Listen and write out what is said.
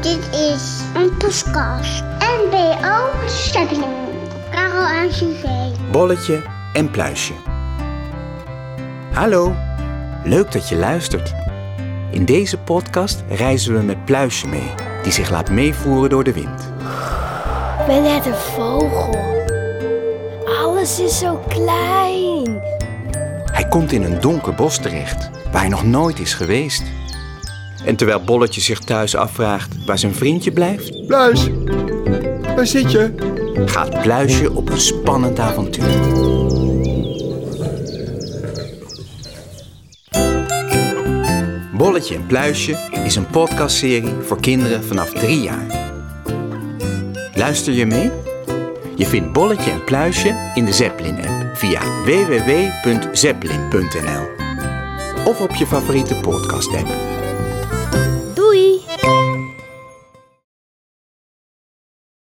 Dit is een podcast. NBO Zeppelin. Karel en Suzee. Bolletje en Pluisje. Hallo, leuk dat je luistert. In deze podcast reizen we met Pluisje mee, die zich laat meevoeren door de wind. Ik ben net een vogel. Alles is zo klein. Hij komt in een donker bos terecht, waar hij nog nooit is geweest. En terwijl Bolletje zich thuis afvraagt waar zijn vriendje blijft, Pluis, waar zit je? gaat Pluisje op een spannend avontuur. Bolletje en Pluisje is een podcastserie voor kinderen vanaf drie jaar. Luister je mee? Je vindt Bolletje en Pluisje in de Zeppelin-app via www.zeppelin.nl of op je favoriete podcast-app. Música